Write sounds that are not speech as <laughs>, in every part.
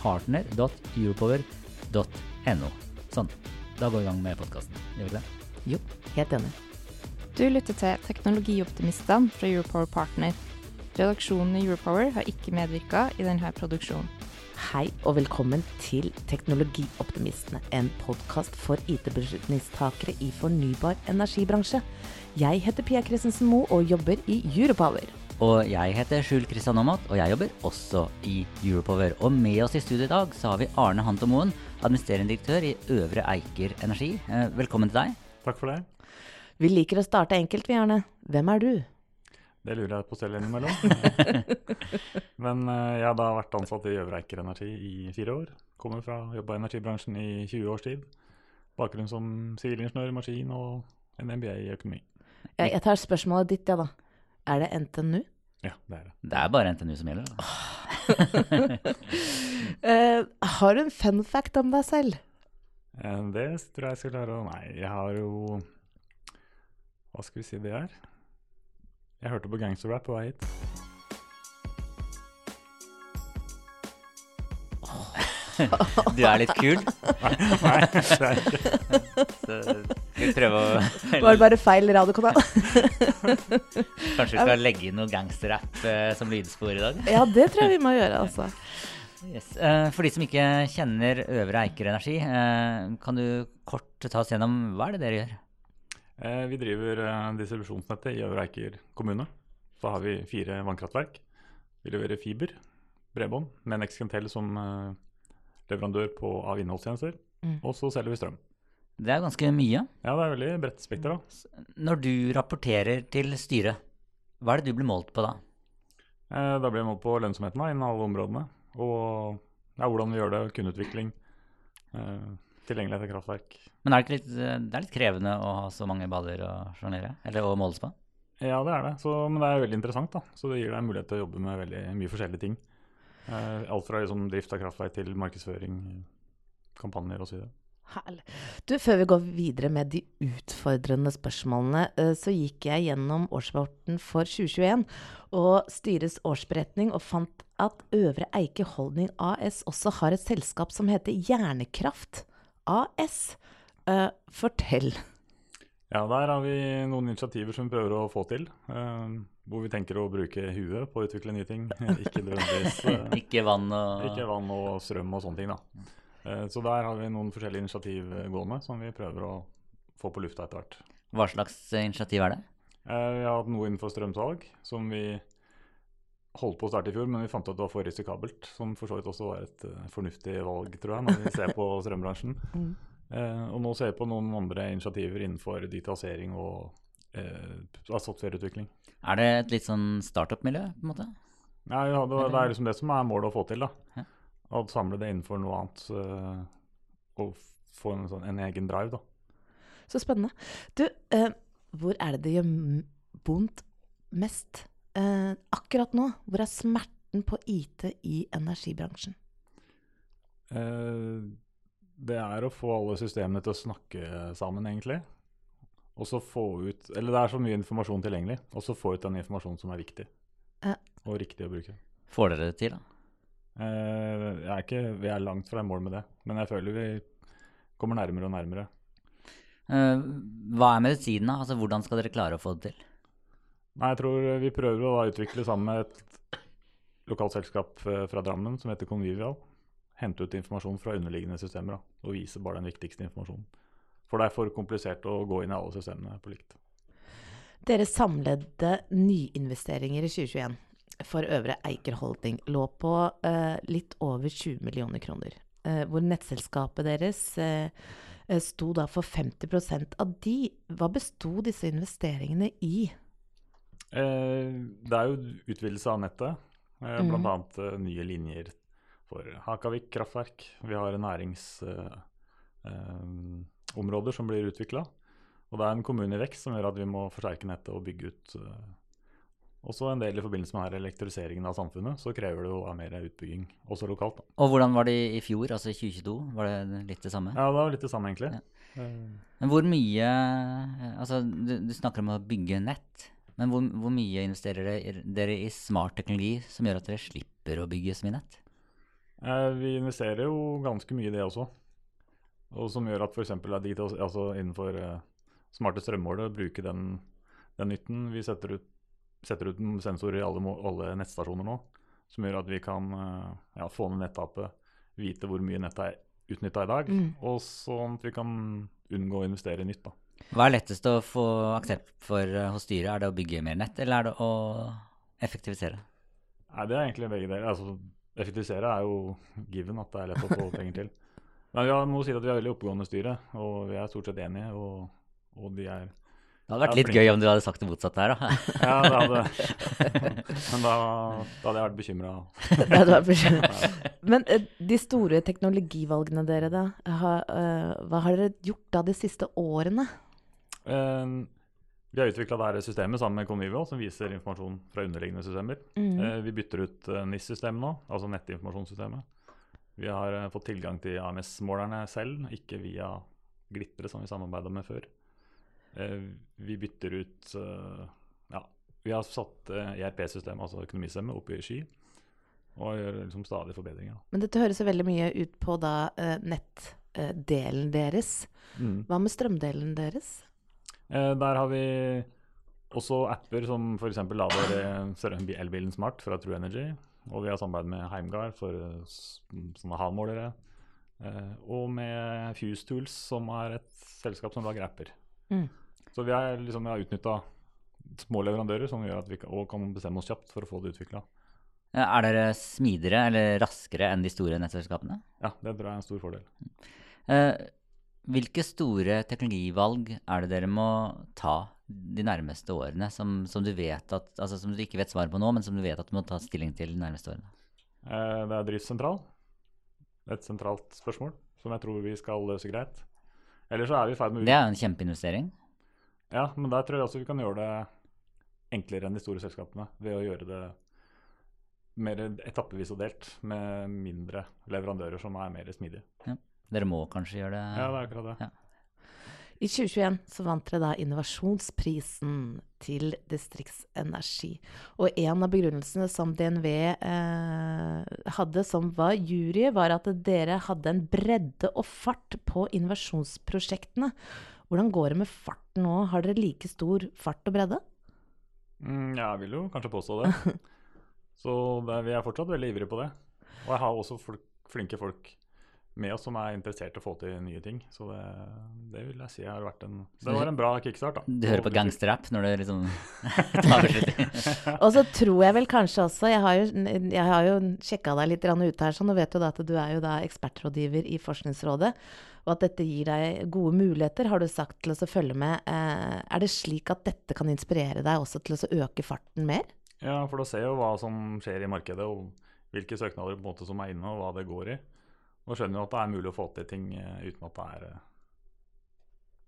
partner.europower.no. Sånn. Da går vi i gang med podkasten. Gjør vi ikke det? Jo, helt enig. Du lytter til Teknologioptimistene fra Europower Partner. Redaksjonen i Europower har ikke medvirka i denne produksjonen. Hei og velkommen til Teknologioptimistene, en podkast for IT-beslutningstakere i fornybar energibransje. Jeg heter Pia Christensen Moe og jobber i Europower. Og jeg heter Skjul Kristian Aamodt, og jeg jobber også i Europower. Og med oss i studio i dag så har vi Arne Hantomoen, administrerende direktør i Øvre Eiker Energi. Eh, Velkommen til deg. Takk for det. Vi liker å starte enkelt, vi, Arne. Hvem er du? Det lurer jeg på selv innimellom. <laughs> Men eh, jeg har da vært ansatt i Øvre Eiker Energi i fire år. Kommer fra jobba i energibransjen i 20 års tid. Bakgrunn som sivilingeniør i maskin og en MBA i økonomi. Jeg, jeg tar spørsmålet ditt, ja da. Er det NTNU? Ja, det er det. Det er bare NTNU som gjelder. Da. uh, <laughs> har du en fun fact om deg selv? Eh, Det tror jeg jeg skal klare å Nei, jeg har jo Hva skal vi si det er? Jeg hørte på gangsterrap på vei hit. Du er litt kul. <laughs> Nei, det er ikke. <laughs> Vi prøve å <laughs> Var det bare feil radiokanal? <laughs> Kanskje vi skal legge inn noe gangsterrapp eh, som lydspor i dag? ja, det tror jeg vi må gjøre, altså. Yes. Eh, For de som ikke kjenner Øvre Eiker Energi, eh, kan du kort ta oss gjennom hva er det dere gjør? Eh, Vi driver distribusjonsnettet i Øvre Eiker kommune. Så har vi fire vannkraftverk. Vi leverer fiber, bredbånd, med Nexcantel som leverandør på, av innholdstjenester. Mm. Og så selger vi strøm. Det er ganske mye. Ja, det er veldig bredt spekter, da. Når du rapporterer til styret, hva er det du blir målt på da? Eh, Da blir jeg målt på lønnsomheten da, innen alle områdene. Og ja, hvordan vi gjør det, kundeutvikling, eh, tilgjengelighet til kraftverk. Men er det, litt, det er litt krevende å ha så mange baller å sjonglere, eller å måles på? Ja, det er det. Så, men det er veldig interessant, da. Så det gir deg mulighet til å jobbe med veldig mye forskjellige ting. Eh, alt fra liksom, drift av kraftverk til markedsføring, kampanjer osv. Herlig. Du, før vi går videre med de utfordrende spørsmålene, eh, så gikk jeg gjennom årsrapporten for 2021 og styrets årsberetning og fant at Øvre Eike Holdning AS også har et selskap som heter Hjernekraft AS. Eh, fortell. Ja, der har vi noen initiativer som vi prøver å få til. Uh, hvor vi tenker å bruke huet på å utvikle nye ting. <laughs> Ikke Ikke vann og ikke vann og strøm og sånne ting. da. Eh, så der har vi noen forskjellige initiativ eh, gående som vi prøver å få på lufta etter hvert. Hva slags eh, initiativ er det? Vi har hatt noe innenfor strømsalg som vi holdt på å starte i fjor, men vi fant ut at det var for risikabelt. Som for så vidt også var et fornuftig valg, tror jeg, når vi ser på <laughs> strømbransjen. Mm. Og nå ser vi på noen andre initiativer innenfor digitalisering og eh, softwareutvikling. Er det et litt sånn startup-miljø, på en måte? Ja, ja, det, det er liksom det som er målet å få til. da. Å samle det innenfor noe annet. eh, og få en, sånn, en egen drive, da. Så spennende. Du, eh, hvor er det det gjør vondt mest eh, akkurat nå? Hvor er smerten på IT i energibransjen? Eh, det er å få alle systemene til å snakke sammen, egentlig. Og så få ut Eller det er så mye informasjon tilgjengelig. Og så få ut den informasjonen som er viktig. Og riktig å bruke. Får dere det til, da? Eh, jeg er ikke, vi er langt fra i mål med det, men jeg føler vi kommer nærmere og nærmere. Eh, hva er medisinen, da? Altså, hvordan skal dere klare å få det til? Nei, jeg tror vi prøver å utvikle sammen med et lokalt selskap eh, fra Drammen som heter Convivial. hente ut informasjon fra underliggende systemer da, og vise bare den viktigste informasjonen. For det er for komplisert å gå inn i alle systemene på likt. Dere samlede nyinvesteringer i 2021 for Øvre Eiker Holding lå på eh, litt over 20 millioner kroner. Eh, hvor nettselskapet deres eh, eh sto da for 50% av de. Hva besto disse investeringene i? Eh, det er jo utvidelse av nettet. Eh. Blant annet eh, nye linjer for Hakavik kraftverk. Vi har næringsområder som blir utvikla. Og det er en kommune i vekst som gjør at vi må forsterke nettet og bygge ut. Også en del i forbindelse med her elektrifiseringen av samfunnet, så krever det jo mer utbygging, også lokalt. Da. Og hvordan var det i fjor, altså i 2022? Var det litt det samme? Ja, det var litt det samme, egentlig. Ja. Eh, Men hvor mye Altså, du, du snakker om å bygge nett. Men hvor, hvor mye investerer dere, dere i smart teknologi som gjør at dere slipper å bygge så mye nett? Eh, Vi investerer jo ganske mye i det også. Og som gjør at f.eks. Altså innenfor eh, smarte strømmålere bruke den, den nytten. Vi setter ut, setter ut en sensor i alle, alle nettstasjoner nå, som gjør at vi kan eh, ja, få ned nettapet, vite hvor mye nettet er utnytta i dag, Mm. og sånn at vi kan unngå å investere i nytt. da. Hva er lettest å få aksept for eh, hos styret? Er det å bygge mer nett, eller er det å effektivisere? Nei, Det er egentlig begge deler. Altså, effektivisere er jo given at det er lett å få penger til. Men vi har, må si at vi er veldig oppegående styre, og vi er stort sett enige. Og, og de er Det hadde vært litt flink. gøy om du hadde sagt det motsatte her, da. <laughs> Ja, det hadde Men da, da hadde jeg vært bekymra. Det <laughs> hadde vært bekymret. Men eh, de store teknologivalgene dere, da. ha- eh, hva har dere gjort da de siste årene? Eh, vi har utvikla dette systemet sammen med Convivio, som viser informasjon fra underliggende systemer. Mm. Eh, vi bytter ut eh, NIS-systemet nå, altså nettinformasjonssystemet. Vi har eh, fått tilgang til AMS-målerne selv, ikke via Glitre, som vi samarbeida med før. Eh, vi bytter ut eh, Ja, vi har satt eh, ERP-systemet, altså økonomisystemet, opp i sky. Og gjør liksom stadig forbedringer. Men dette høres jo veldig mye ut på da nettdelen deres. Hva med strømdelen deres? Eh, der har vi også apper som f.eks. lader elbilen smart fra True Energy. Og vi har samarbeid med Heimgard for sånne HAL-målere. Eh, og med Fuse Tools, som er et selskap som lager apper. Mm. Så vi, er, liksom, vi har utnytta små leverandører som gjør at vi kan, kan bestemme oss kjapt for å få det utvikla. Er dere smidigere eller raskere enn de store nettselskapene? Ja, det tror jeg er en stor fordel. Eh, hvilke store teknologivalg er det dere må ta de nærmeste årene, som, som du vet at, altså som du ikke vet svaret på nå, men som du vet at du må ta stilling til de nærmeste årene? Eh, det er driftssentral. Et sentralt spørsmål som jeg tror vi skal løse greit. Eller så er vi i ferd med Det er jo en kjempeinvestering. Ja, men der tror jeg også vi kan gjøre det enklere enn de store selskapene. Ved å gjøre det mer etappevis og delt, med mindre leverandører som er mer smidige. Dere må kanskje gjøre det? Ja, det er akkurat det. Ja. I 2021 så vant dere da innovasjonsprisen til Distriktsenergi. Og en av begrunnelsene som DNV eh, hadde som var jury, var at dere hadde en bredde og fart på innovasjonsprosjektene. Hvordan går det med farten nå? Har dere like stor fart og bredde? Mm, ja, jeg vil jo kanskje påstå det. <laughs> Så det, vi er fortsatt veldig ivrige på det. Og jeg har også folk, flinke folk med oss som er interessert i å få til nye ting. Så det, det vil jeg si har vært en Det var en bra kickstart, da. Du hører på gangsterrapp når du liksom <laughs> <laughs> tar beslutning? <laughs> Og så tror jeg vel kanskje også Jeg har jo, jeg har jo sjekka deg litt grann ut her, sånn, og vet jo da at du er jo da ekspertrådgiver i Forskningsrådet. Og at dette gir deg gode muligheter, har du sagt, til å følge med. Eh, er det slik at dette kan inspirere deg også til å øke farten mer? Ja, for da ser jeg jo hva som skjer i markedet, og hvilke søknader på en måte som er inne, og hva det går i. Og skjønner jo at det er mulig å få til ting eh, uten at det er eh,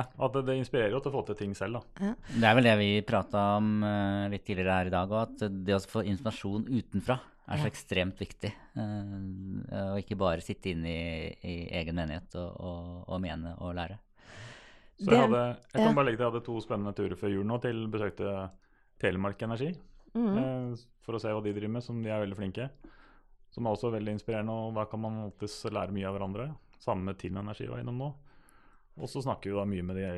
Ja, at det, det inspirerer jo til å få til ting selv, da. Det er vel det vi prata om eh, litt tidligere her i dag òg, at det å få informasjon utenfra er så Ja. ekstremt viktig. Eh, og ikke bare sitte inne i, i egen menighet og, og, og mene og lære. Så jeg, hadde, jeg kan bare legge til jeg hadde to spennende turer før jul nå til besøkte Telemark Energi. Mm. For å se hva de driver med, som de er veldig flinke. Som er også veldig inspirerende, og der kan man alltids lære mye av hverandre. Sammen med Tinn Energi var innom nå. Og så snakker vi da mye med de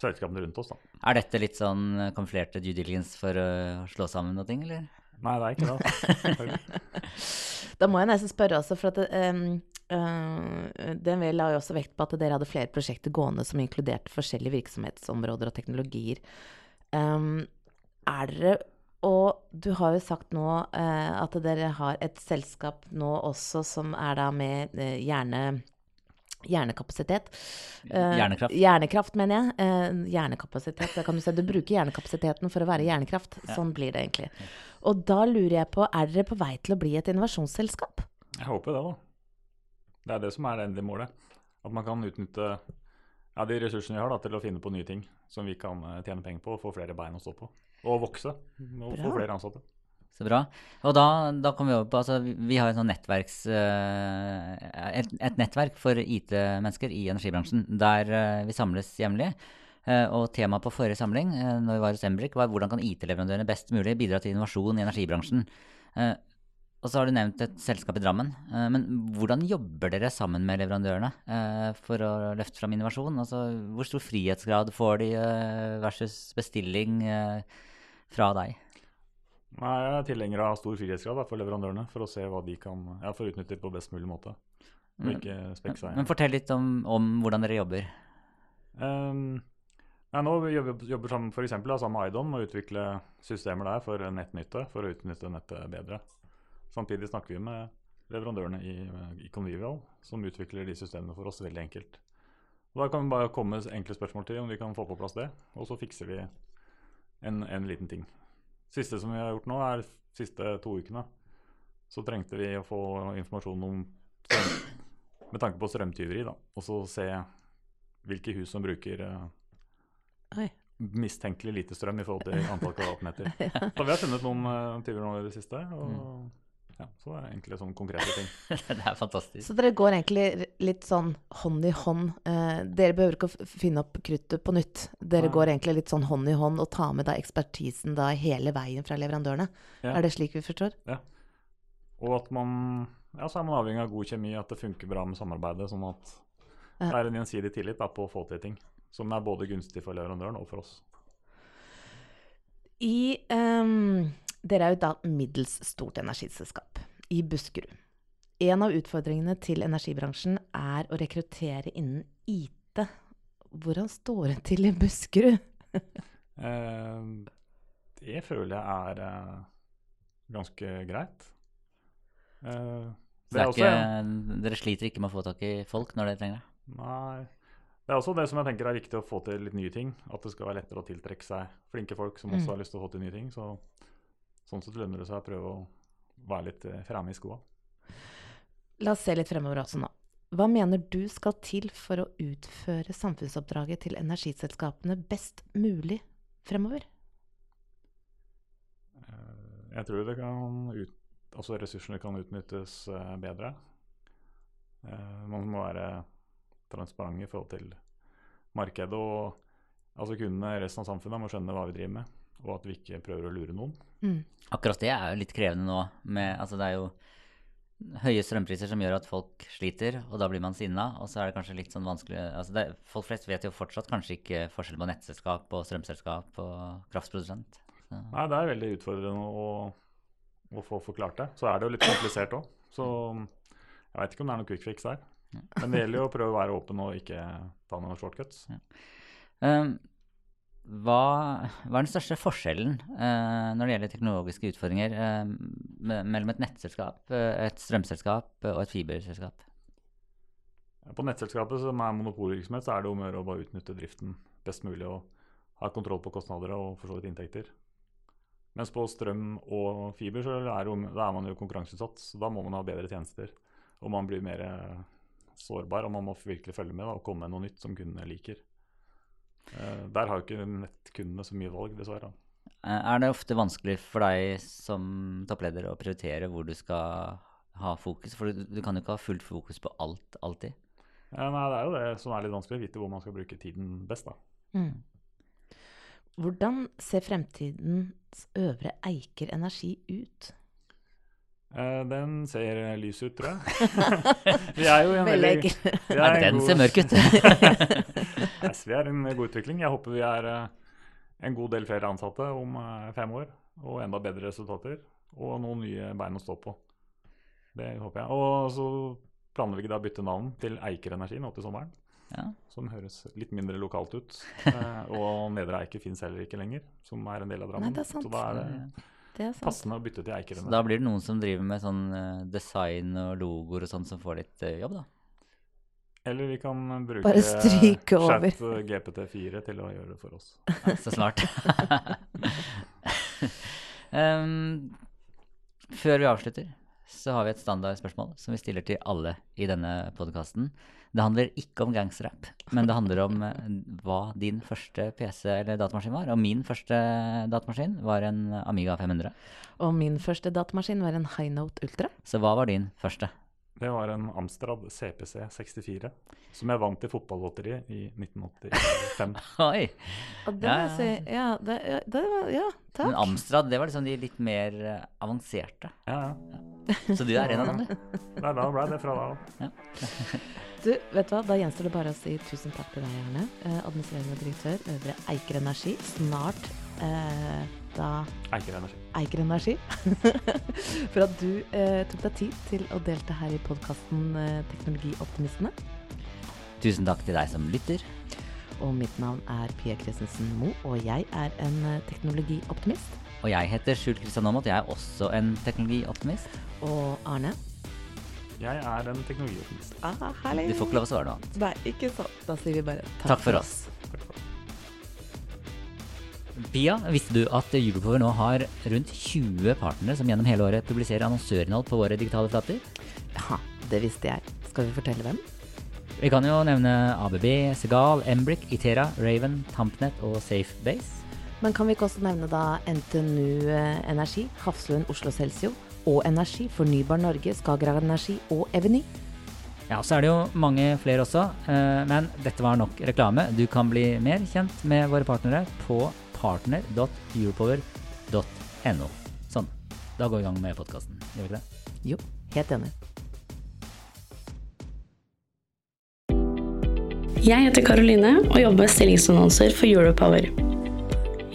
selskapene rundt oss, da. Er dette litt sånn kamuflerte due diligence for å slå sammen noe ting, eller? Nei, det er ikke det. altså. <laughs> Da må jeg nesten spørre også, for at um, uh, DNV la jo også vekt på at dere hadde flere prosjekter gående som inkluderte forskjellige virksomhetsområder og teknologier. Um, er dere Og du har jo sagt nå eh, at dere har et selskap nå også som er da med eh, hjerne hjernekapasitet. Eh, Hjernekraft. Hjernekraft, mener jeg. Eh, hjernekapasitet. Da kan du si du bruker hjernekapasiteten for å være hjernekraft. Ja. Sånn blir det egentlig. Og da lurer jeg på, er dere på vei til å bli et innovasjonsselskap? Jeg håper det, da. Det er det som er det endelige målet. At man kan utnytte ja, de ressursene vi har da, til å finne på nye ting som vi kan eh, tjene penger på og få flere bein å stå på. Og vokse. Og Bra. få flere ansatte. Så bra. Og da, da kommer vi over på altså, vi- har et nettverks, eh, et, et nettverk for IT-mennesker i energibransjen der eh, vi samles jevnlig. Eh, og temaet på forrige samling når vi var hos Embrik, var hvordan kan IT-leverandørene best mulig bidra til innovasjon i energibransjen. Og så har du nevnt et selskap i Drammen. Men hvordan jobber dere sammen med leverandørene for å løfte fram innovasjon? Altså, hvor stor frihetsgrad får de versus bestilling fra deg? Nei, Jeg er tilhenger av stor frihetsgrad for leverandørene, for å se hva de kan ja, for å utnytte det på best mulig måte. Og Men- ikke spekke seg. Men fortell litt om, om hvordan dere jobber. Um, ja, nå jobber vi jobber sammen for eksempel, da, sammen med Idon med å utvikle systemer der for nettnytte, for å utnytte nettet bedre. Samtidig snakker vi med leverandørene i, i Convivial, som utvikler de systemene for oss veldig enkelt. Og Da kan vi bare komme enkle spørsmål til om vi kan få på plass det, og så fikser vi en, en liten ting. Siste som vi har gjort nå, er de siste to ukene. Så trengte vi å få informasjon om strøm, med tanke på strømtyveri, da, og så se hvilke hus som bruker eh, mistenkelig lite strøm i forhold til antall <laughs> kvadratmeter. Så vi har funnet noen uh, tyver nå i det siste. Og, ja, så det er egentlig sånne konkrete ting. <laughs> det er fantastisk. Så dere går egentlig litt sånn hånd i hånd. Eh, dere behøver ikke å finne opp kruttet på nytt. Dere Nei. går egentlig litt sånn hånd i hånd og tar med da ekspertisen da hele veien fra leverandørene. Ja. Er det slik vi forstår? Ja. Og at man ja, så er man avhengig av god kjemi, at det funker bra med samarbeidet. Sånn at det er en gjensidig tillit da, på å få til ting. Som er både gunstig for leverandøren og for oss. I ehm, Dere er jo da middels stort energiselskap i Buskerud. En av utfordringene til energibransjen er å rekruttere innen IT. Hvordan står det til i Buskerud? <laughs> Eh, det føler jeg er eh, ganske greit. Eh, det er også ikke, dere sliter ikke med å få tak i folk når dere trenger det? Nei. Det er også det som jeg tenker er viktig å få til litt nye ting. At det skal være lettere å tiltrekke seg flinke folk som også Mm. har lyst til å få til nye ting. Så, sånn sett lønner det seg å prøve å være litt eh, fremme i skoa. La oss se litt fremover også nå. Hva mener du skal til for å utføre samfunnsoppdraget til energiselskapene best mulig fremover? Eh, Jeg tror det kan ut, altså ressursene kan utnyttes eh, bedre. Man må være transparent i forhold til markedet. Og altså kundene, resten av samfunnet, må skjønne hva vi driver med. Og at vi ikke prøver å lure noen. Mm. Akkurat det er jo litt krevende nå. Med, altså det er jo høye strømpriser som gjør at folk sliter, og da blir man sinna. Og så er det kanskje litt sånn vanskelig altså det, Folk flest vet jo fortsatt kanskje ikke forskjell på nettselskap og strømselskap og kraftprodusent. Så, Nei, det er veldig utfordrende å, å få forklart det. Så er det jo litt komplisert òg. Så jeg veit ikke om det er noe quick fix der. Men det gjelder jo å prøve å være åpen og ikke ta noen shortcuts. Um, hva, hva er den største forskjellen eh, når det gjelder teknologiske utfordringer eh, mellom et nettselskap, eh, et strømselskap og et fiberselskap? På nettselskapet som er monopolvirksomhet, så er det om å gjøre å bare utnytte driften best mulig og ha kontroll på kostnader og for så vidt inntekter. Mens på strøm og fiber så er, da er man jo konkurranseutsatt, så da må man ha bedre tjenester. Og man blir mer eh, sårbar, og man må virkelig følge med da, og komme med noe nytt som kundene liker. Eh, der har jo ikke nettkundene så mye valg, dessverre. Eh, Er det ofte vanskelig for deg som toppleder å prioritere hvor du skal ha fokus? For du, du kan jo ikke ha fullt fokus på alt alltid. Ja, nei, det er jo det som er litt vanskelig, å vite hvor man skal bruke tiden best. da. Mm. Hvordan ser fremtidens Øvre Eiker Energi ut? Eh, den ser lys ut, tror jeg. <laughs> vi er jo i en Veldig er en den god- ser mørk ut. <laughs> Yes, vi er i en god utvikling. Jeg håper vi er eh, en god del flere ansatte om eh, fem år, og enda bedre resultater. og noen nye bein å stå på. Det håper jeg. Og så planlegger vi da å bytte navn til Eiker Energi nå til sommeren. Ja. Som høres litt mindre lokalt ut. <laughs> Eh, og Nedre Eiker fins heller ikke lenger, som er en del av Drammen. Nei, det er sant. Så da er det. Passende å bytte til Så da blir det noen som driver med sånn eh, design og logoer og sånn, som får litt eh, jobb, da. Eller vi kan bruke chat eh, GPT4 til å gjøre det for oss. <laughs> Så snart. <laughs> <laughs> um, før vi avslutter, så har vi et standardspørsmål som vi stiller til alle i denne podkasten. Det handler ikke om gangsterrap, men det handler om eh, hva din første PC eller datamaskin var. Og min første datamaskin var en Amiga 500. Og min første datamaskin var en High Note Ultra. Så hva var din første? Det var en Amstrad CPC 64 som jeg vant i fotballotteriet i 1985. <laughs> Oi! Og det jeg si Ja, det, det var Ja, takk. Men Amstrad, det var liksom de litt mer eh, avanserte. Ja, ja. Så du er en av dem, du. <laughs> Nei, da ble det fra da av. <laughs> Du, vet du hva, Da gjenstår det bare å si tusen takk til deg, Arne. Eh, administrerende direktør Øvre Eiker Energi. Snart eh, da Eiker Energi. Eiker Energi. <laughs> For at du eh, tok deg tid til å delta her i podkasten eh, Teknologioptimistene. Tusen takk til deg som lytter. Og mitt navn er Pia Christensen Moe, og jeg er en eh, teknologioptimist. Og jeg heter Skjult Kristian Aamodt. Jeg er også en teknologioptimist. Og Arne Jeg er en teknologioptimist. ah, herlig. Du får ikke lov å svare noe annet. Nei, ikke sant. Da sier vi bare takk, Takk for oss. Pia, visste du at Europower nå har rundt 20 partnere som gjennom hele året publiserer annonsørinnhold på våre digitale flater? Ja, det visste jeg. Skal vi fortelle hvem? Vi kan jo nevne ABB, Segal, Embrick, Itera, Raven, Tampnet og Safebase. Men kan vi ikke også nevne da NTNU eh, Energi, Hafslund Oslo Celsio og Energi, Fornybar Norge, Skagerrak Energi og Eveny? Ja, så er det jo mange flere også, eh, men dette var nok reklame. Du kan bli mer kjent med våre partnere på partner.europower.no. Sånn. Da går vi i gang med podkasten. Gjør vi ikke det? Jo, helt enig. Jeg heter Karoline og jobber med stillingsannonser for Europower.